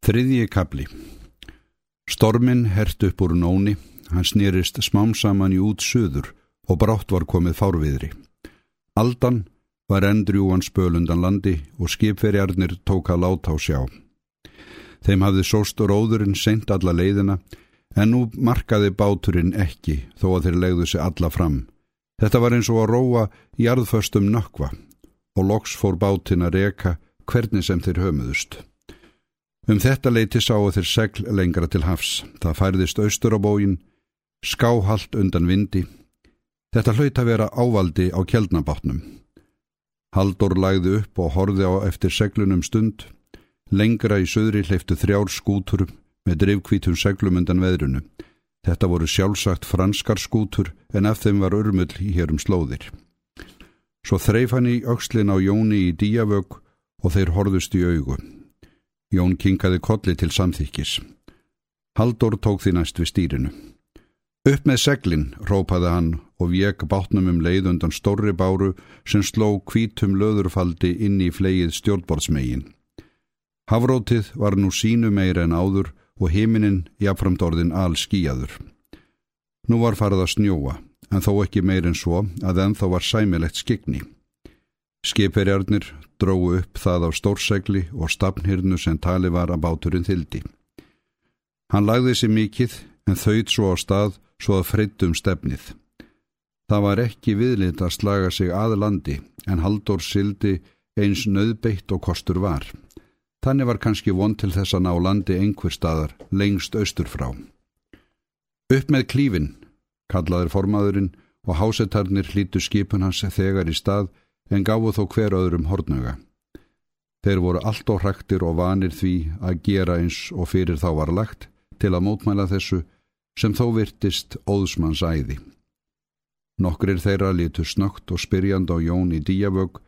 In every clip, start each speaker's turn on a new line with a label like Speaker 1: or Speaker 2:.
Speaker 1: Þriðji kapli Stormin hert upp úr nóni, hann snýrist smám saman í út söður og brátt var komið fárviðri. Aldan var endrjúan spölundan landi og skipferjarnir tók að láta á sjá. Þeim hafði sóst róðurinn seint alla leiðina en nú markaði báturinn ekki þó að þeir legðu sig alla fram. Þetta var eins og að róa í arðföstum nökva og loks fór bátinn að reka hvernig sem þeir hömuðust. Um þetta leiti sáu þeir segl lengra til hafs. Það færðist austur á bógin, skáhalt undan vindi. Þetta hlaut að vera ávaldi á kjeldnabátnum. Haldur lagði upp og horði á eftir seglunum stund. Lengra í söðri hleyftu þrjár skútur með drivkvítum seglum undan veðrunu. Þetta voru sjálfsagt franskar skútur en af þeim var örmull í hérum slóðir. Svo þreif hann í aukslin á Jóni í díavög og þeir horðust í augu. Jón kinkaði kolli til samþykkis. Haldur tók því næst við stýrinu. Upp með seglinn, rópaði hann og vjekk bátnum um leið undan stórri báru sem sló kvítum löðurfaldi inn í flegið stjórnbordsmegin. Hafrótið var nú sínu meira en áður og heiminin jafnframt orðin al skíjaður. Nú var farið að snjóa, en þó ekki meir en svo að ennþá var sæmilegt skikni. Skipverjarnir dróðu upp það á stórsegli og stafnhyrnu sem tali var að báturinn þildi. Hann lagði sér mikill en þauðt svo á stað svo að freytum stefnið. Það var ekki viðlind að slaga sig að landi en Haldur sildi eins nöðbeitt og kostur var. Þannig var kannski von til þess að ná landi einhver staðar lengst austur frá. Upp með klífin, kallaður formaðurinn og hásetarnir hlítu skipun hans þegar í stað en gáfu þó hver öðrum hortnöga. Þeir voru allt og hraktir og vanir því að gera eins og fyrir þá var lagt til að mótmæla þessu sem þó virtist óðsmanns æði. Nokkrir þeirra litur snögt og spyrjand á Jón í díavög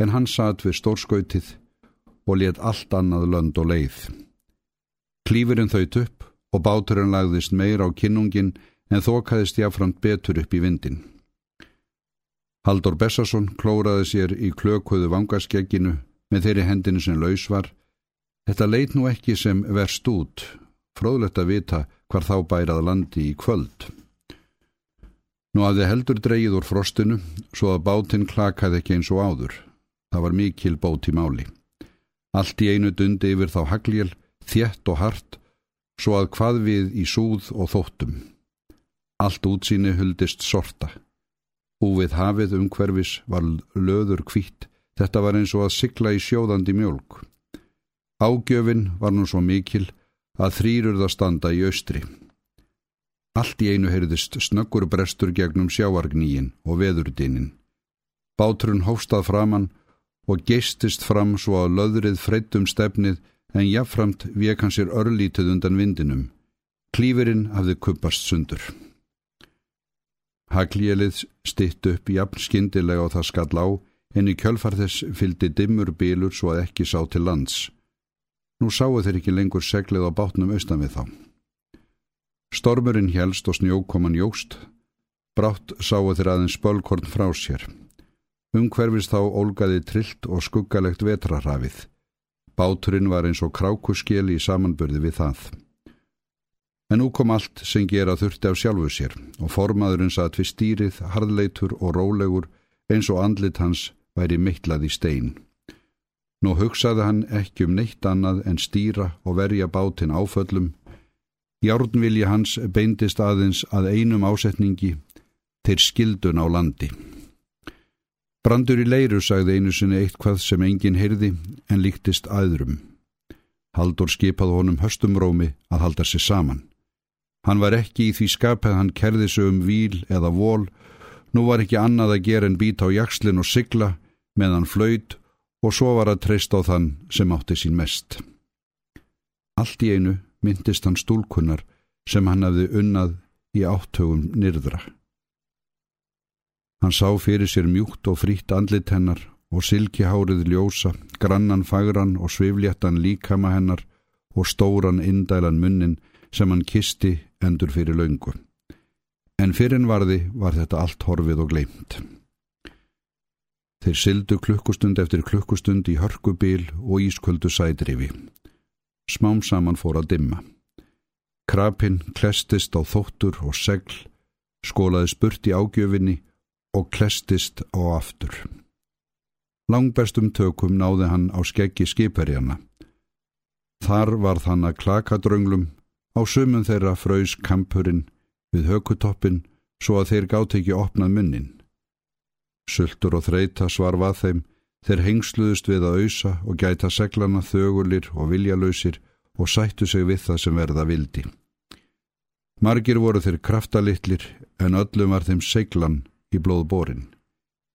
Speaker 1: en hann satt við stórskautið og let allt annað lönd og leið. Klífurinn þaut upp og báturinn lagðist meir á kinnungin en þókaðist jáframt betur upp í vindin. Haldur Bessason klóraði sér í klökuðu vangaskegginu með þeirri hendinu sem laus var. Þetta leit nú ekki sem verst út, fróðlegt að vita hvar þá bærað landi í kvöld. Nú hafði heldur dreyið úr frostinu svo að bátinn klakaði ekki eins og áður. Það var mikil bót í máli. Allt í einu dundi yfir þá hagljel, þjett og hart, svo að hvað við í súð og þóttum. Allt útsýni huldist sorta. Úvið hafið umhverfis var löður kvitt, þetta var eins og að sigla í sjóðandi mjölk. Ágjöfin var nú svo mikil að þrýrurða standa í austri. Allt í einu heyrðist snöggur brestur gegnum sjáargníin og veðurdinin. Bátrun hófstað framann og geistist fram svo að löðrið freytum stefnið en jáframt vek hann sér örlítið undan vindinum. Klífurinn hafði kuppast sundur. Haglélið stitt upp jafn skindilega og það skall á, en í kjölfar þess fyldi dimmur bílur svo að ekki sá til lands. Nú sáu þeir ekki lengur seglið á bátnum austan við þá. Stormurinn helst og snjókoman jóst, brátt sáu þeir aðeins spölkorn frá sér. Umhverfist þá olgaði trillt og skuggalegt vetrarhafið. Báturinn var eins og krákuskeli í samanburði við það. En nú kom allt sem gera þurfti af sjálfu sér og formaðurinn satt við stýrið, harðleitur og rólegur eins og andlit hans væri mittlað í stein. Nú hugsaði hann ekki um neitt annað en stýra og verja bátinn áföllum. Járnvilji hans beindist aðeins að einum ásetningi til skildun á landi. Brandur í leiru sagði einu sinni eitthvað sem enginn heyrði en líktist aðrum. Haldur skipaði honum höstumrómi að halda sér saman. Hann var ekki í því skapið hann kerði sig um víl eða vol, nú var ekki annað að gera en býta á jakslinn og sigla meðan flöyt og svo var að treysta á þann sem átti sín mest. Allt í einu myndist hann stúlkunnar sem hann hafði unnað í áttögum nyrðra. Hann sá fyrir sér mjúkt og frítt andlit hennar og silkihárið ljósa, grannan fagran og svifléttan líkama hennar og stóran indælan munnin sem hann kisti endur fyrir laungu. En fyrir varði var þetta allt horfið og gleimt. Þeir syldu klukkustund eftir klukkustund í hörkubil og ísköldu sædrifi. smám saman fór að dimma. Krapinn klestist á þóttur og segl, skólaði spurt í ágjöfinni og klestist á aftur. Langbestum tökum náði hann á skeggi skipherjana. Þar var þann að klaka drönglum, á sumun þeirra fröys kampurinn við hökutoppin svo að þeir gátt ekki opnað munnin. Sultur og þreita svarvað þeim, þeir hengsluðust við að auðsa og gæta seglana þögulir og viljalöysir og sættu sig við það sem verða vildi. Margir voru þeir kraftalitlir en öllum var þeim seglan í blóðbórin.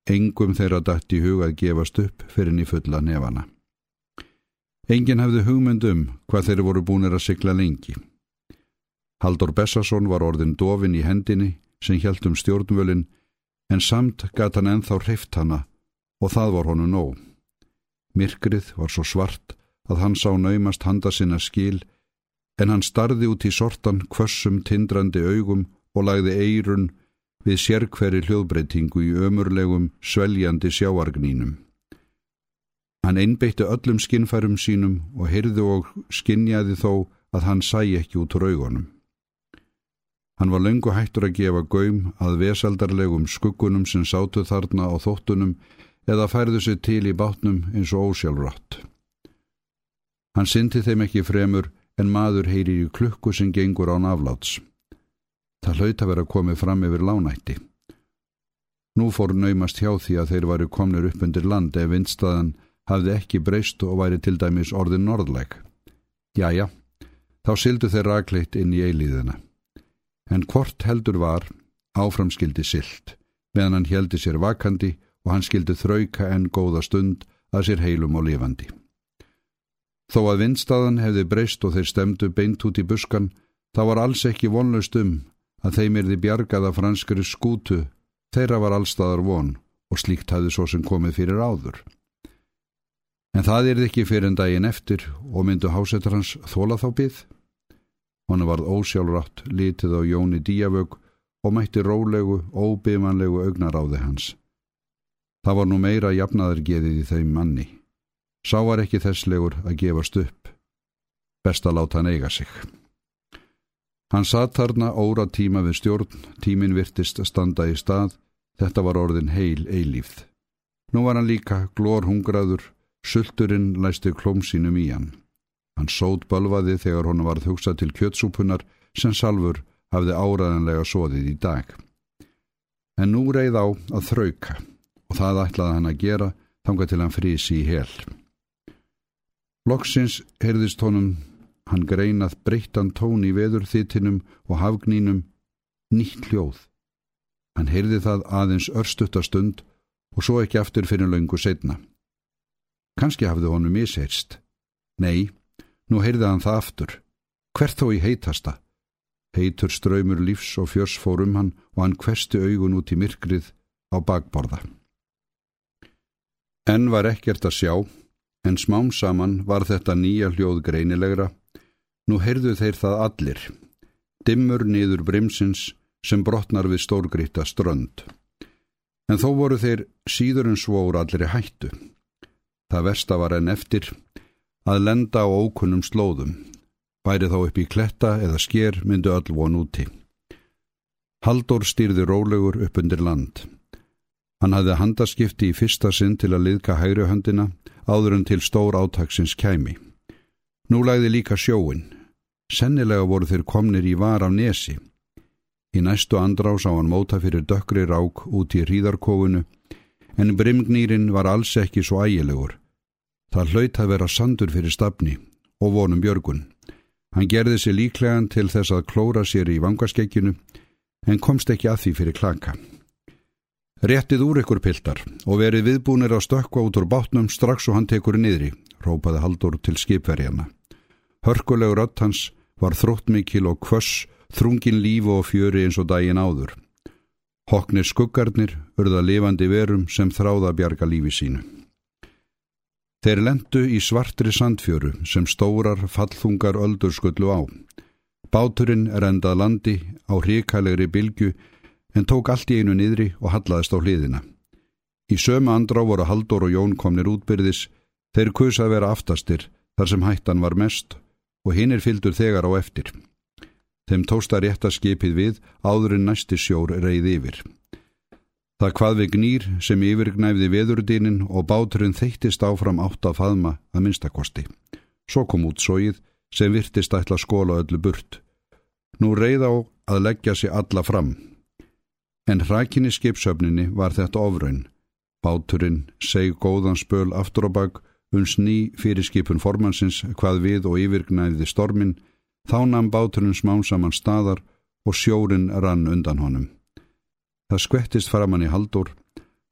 Speaker 1: Engum þeirra dætt í hug að gefast upp fyrir í fulla nefana. Engin hefði hugmynd um hvað þeir voru búinir að sykla lengi. Haldur Bessason var orðin dofin í hendinni sem hjælt um stjórnvölin en samt gata hann enþá hreift hana og það var honu nóg. Myrkrið var svo svart að hann sá naumast handa sinna skil en hann starði út í sortan kvössum tindrandi augum og lagði eirun við sérkveri hljóðbreytingu í ömurlegum, sveljandi sjáargnínum. Hann einbeitti öllum skinnfærum sínum og heyrði og skinnjaði þó að hann sæ ekki út úr augunum. Hann var löngu hættur að gefa gaum að vesaldarlegum skuggunum sem sátu þarna á þóttunum eða færðu sig til í bátnum eins og ósjálfrátt. Hann syndi þeim ekki fremur en maður heyri í klukku sem gengur án afláts. Það hlaut að vera komið fram yfir lánætti. Nú fór naumast hjá því að þeir varu komnir upp undir land ef vinstaðan hafði ekki breyst og væri til dæmis orðin norðleg. Jæja, þá sildu þeir rakleitt inn í eilíðina. En hvort heldur var, áframskildi silt, meðan hann heldi sér vakandi og hann skildi þrauka en góða stund að sér heilum og lifandi. Þó að vinstaðan hefði breyst og þeir stemdu beint út í buskan, þá var alls ekki vonlaust um að þeim erði bjargað af franskri skútu, þeirra var allstaðar von og slíkt hafði svo sem komið fyrir áður. En það erði ekki fyrir en daginn eftir og myndu hásettar hans þóla þá byggð. Honu varð ósjálfrátt litið á Jóni Díavög og mætti rólegu, óbymanlegu augnaráði hans. Það var nú meira jafnaðargeðið í þeim manni. Sá var ekki þesslegur að gefast upp. Best að láta hann eiga sig. Hann satt þarna óra tíma við stjórn, tímin virtist standa í stað, þetta var orðin heil eilífð. Nú var hann líka glór hungraður, sulturinn læsti klóm sínum í hann. Hann sót balvaði þegar honu varð hugsað til kjötsúpunar sem Salfur hafði áraðanlega sóðið í dag. En nú reið á að þrauka og það ætlaði hann að gera þanga til hann frísi í hel. Loksins heyrðist honum hann greinað breyttan tón í veðurþittinum og hafgnínum, nýtt hljóð. Hann heyrði það aðeins örstuttastund og svo ekki aftur fyrir löngu setna. Kanski hafði honum misheirst. Nei, nú heyrði hann það aftur. Hvert þó í heitasta? Heitur ströymur lífs og fjörs fór um hann og hann kvesti augun út í myrkrið á bakborða. Enn var ekkert að sjá, en smám saman var þetta nýja hljóð greinilegra Nú heyrðu þeir það allir, dimmur niður brimsins sem brotnar við stórgrýta strönd. En þó voru þeir síður en svóur allir í hættu. Það versta var enn eftir að lenda á ókunnum slóðum, væri þá upp í kletta eða sker myndu öll von úti. Haldur stýrði rólegur upp undir land. Hann hafði handaskipti í fyrsta sinn til að liðka hægruhöndina áður en til stór átaksins kæmi. Nú læði líka sjóin, Sennilega voru þeir komnir í var af nesi. Í næstu andrás á hann móta fyrir dökkri rák út í hríðarkófunu, en brimgnýrin var alls ekki svo ægilegur. Það hlaut að vera sandur fyrir stafni og vonum björgun. Hann gerði sér líklegan til þess að klóra sér í vangaskekkinu, en komst ekki að því fyrir klaka. Réttið úr ykkur piltar og verið viðbúnir að stökka út úr bátnum strax og hann tekur niðri, rópaði Haldur til skipverjana. Hörkulegur öll hans var þróttmikil og kvöss, þrungin lífu og fjöri eins og daginn áður. Hoknir skuggarnir urða lifandi verum sem þráða bjarga lífi sínu. Þeir lendu í svartri sandfjöru sem stórar fallþungar öldur skullu á. Báturinn er endað landi á hríkælegri bylgu en tók allt í einu niðri og hallaðist á hliðina. Í sömu andrá voru Haldur og Jón komnir útbyrðis, þeir kusa að vera aftastir þar sem hættan var mest og hinn er fyldur þegar á eftir. Þeim tósta rétta skipið við áður en næsti sjór reyði yfir. Það hvað við gnýr sem yfirgnæfði veðurdinin og báturinn þeittist áfram átt að faðma að minnstakosti. Svo kom út sóið sem virtist ætla skóla öllu burt. Nú reyð á að leggja sig alla fram. En hrakinni skipsöfninni var þetta ofraun. Báturinn seg góðan spöl aftur á bak uns ný fyrirskipun formansins hvað við og yfirgnæfði stormin Þá namn báturinn smám saman staðar og sjórin rann undan honum. Það skvettist framann í haldur,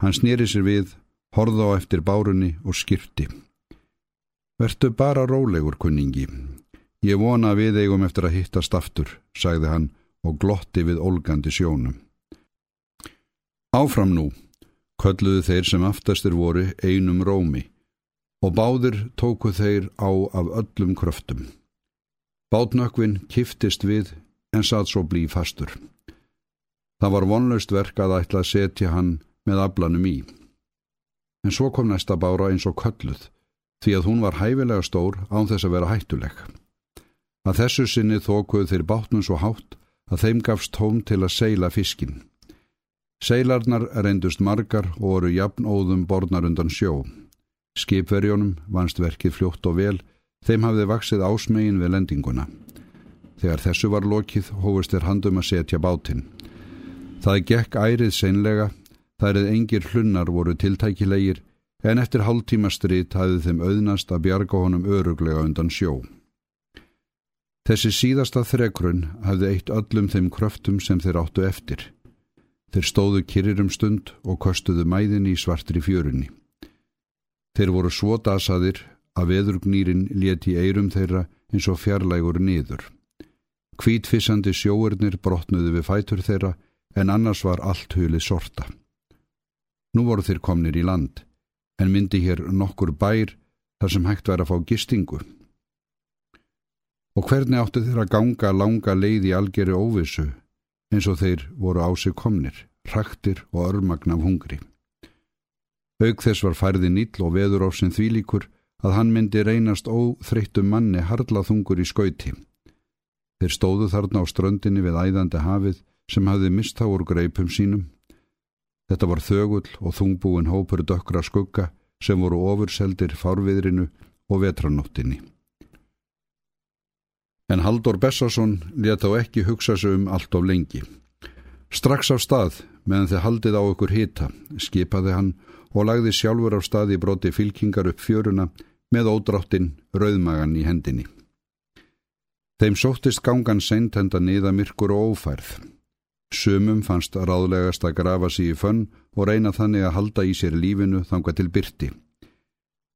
Speaker 1: hann snýri sér við, horða á eftir bárunni og skipti. Vertu bara rólegur, kunningi. Ég vona við eigum eftir að hittast aftur, sagði hann og glotti við olgandi sjónum. Áfram nú, kölluðu þeir sem aftastir voru einum rómi og báðir tóku þeir á af öllum kröftum. Bátnökvin kiftist við en satt svo blí fastur. Það var vonlaust verk að ætla að setja hann með aflanum í. En svo kom næsta bára eins og kölluð, því að hún var hæfilega stór án þess að vera hættuleg. Að þessu sinni þókuð þeir bátnum svo hátt að þeim gafst tóm til að seila fiskin. Seilarnar reyndust margar og voru jafnóðum borðnar undan sjó. Skipverjónum vannst verkið fljótt og vel Þeim hafði vaksið ásmegin við lendinguna. Þegar þessu var lokið hófust þeir handum að setja bátinn. Það gekk ærið seinlega, þar eða engir hlunnar voru tiltækilegir, en eftir hálftíma strít hafði þeim auðnast að bjarga honum öruglega undan sjó. Þessi síðasta þrekrun hafði eitt öllum þeim kröftum sem þeir áttu eftir. Þeir stóðu kyrir um stund og kostuðu mæðin í svartri fjörunni. Þeir voru svo dasaðir að veðurgnýrin leti eirum þeirra eins og fjarlægur niður. Kvítfissandi sjóurnir brotnuðu við fætur þeirra en annars var allt hulið sorta. Nú voru þeir komnir í land, en myndi hér nokkur bær þar sem hægt væri að fá gistingu. Og hvernig áttu þeir að ganga langa leið í algeri óvissu eins og þeir voru á sig komnir, raktir og örmagn af hungri. Aug þess var færði nýll og veður á sinn þvílíkur að hann myndi reynast óþreyttum manni harlaþungur í skauti. Þeir stóðu þarna á ströndinni við æðandi hafið sem hafði mist á úr greipum sínum. Þetta var þögull og þungbúin hópur dökkra skugga sem voru ofurseldir fárviðrinu og vetranóttinni. En Haldur Bessarsson leta á ekki hugsa sig um allt of lengi. Strax á stað, meðan þið haldið á ykkur hita, skipaði hann og lagði sjálfur á stað í broti fylkingar upp fjöruna með ódráttin rauðmagan í hendinni. Þeim sóttist gangan seint henda niða myrkur og ófærð. Sumum fannst ráðlegast að grafa sig í fönn og reyna þannig að halda í sér lífinu þanga til byrti.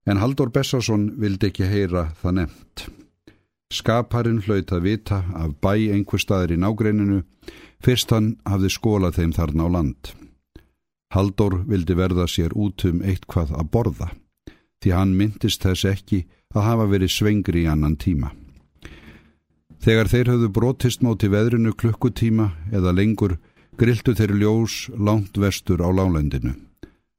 Speaker 1: En Haldur Bessarsson vildi ekki heyra það nefnt. Skaparinn hlaut að vita af bæ einhver staðir í nágreininu fyrst hann hafði skólað þeim þarna á land. Haldur vildi verða sér út um eitthvað að borða því hann myndist þess ekki að hafa verið svengri í annan tíma. Þegar þeir höfðu brotist móti veðrinu klukkutíma eða lengur griltu þeir ljós langt vestur á lálendinu.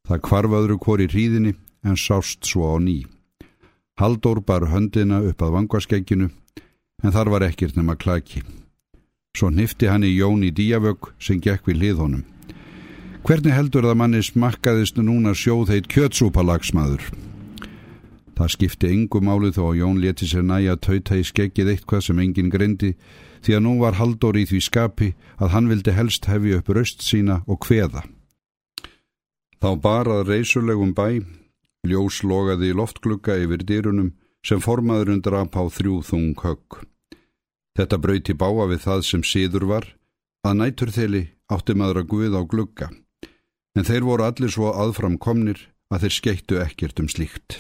Speaker 1: Það kvarfaður hvori hríðinni en sást svo á ný. Haldur bar höndina upp að vangaskegginu en þar var ekkert nema klaki. Svo nifti hann í Jón í díavögg sem gekk við hlið honum. Hvernig heldur það manni smakkaðist núna sjóð heit kjötsúpalagsmaður? Það skipti engu máli þó að Jón leti sér næja að tauta í skeggið eitthvað sem enginn greindi því að nú var Haldur í því skapi að hann vildi helst hefi upp raust sína og kveða. Þá barað reysulegum bæ, ljós logaði í loftglugga yfir dýrunum sem formaður undir að pá þrjú þung högg. Þetta brauti báa við það sem síður var, að nætur þeili átti maður að guða á glugga, en þeir voru allir svo aðfram komnir að þeir skeittu ekkert um slíkt.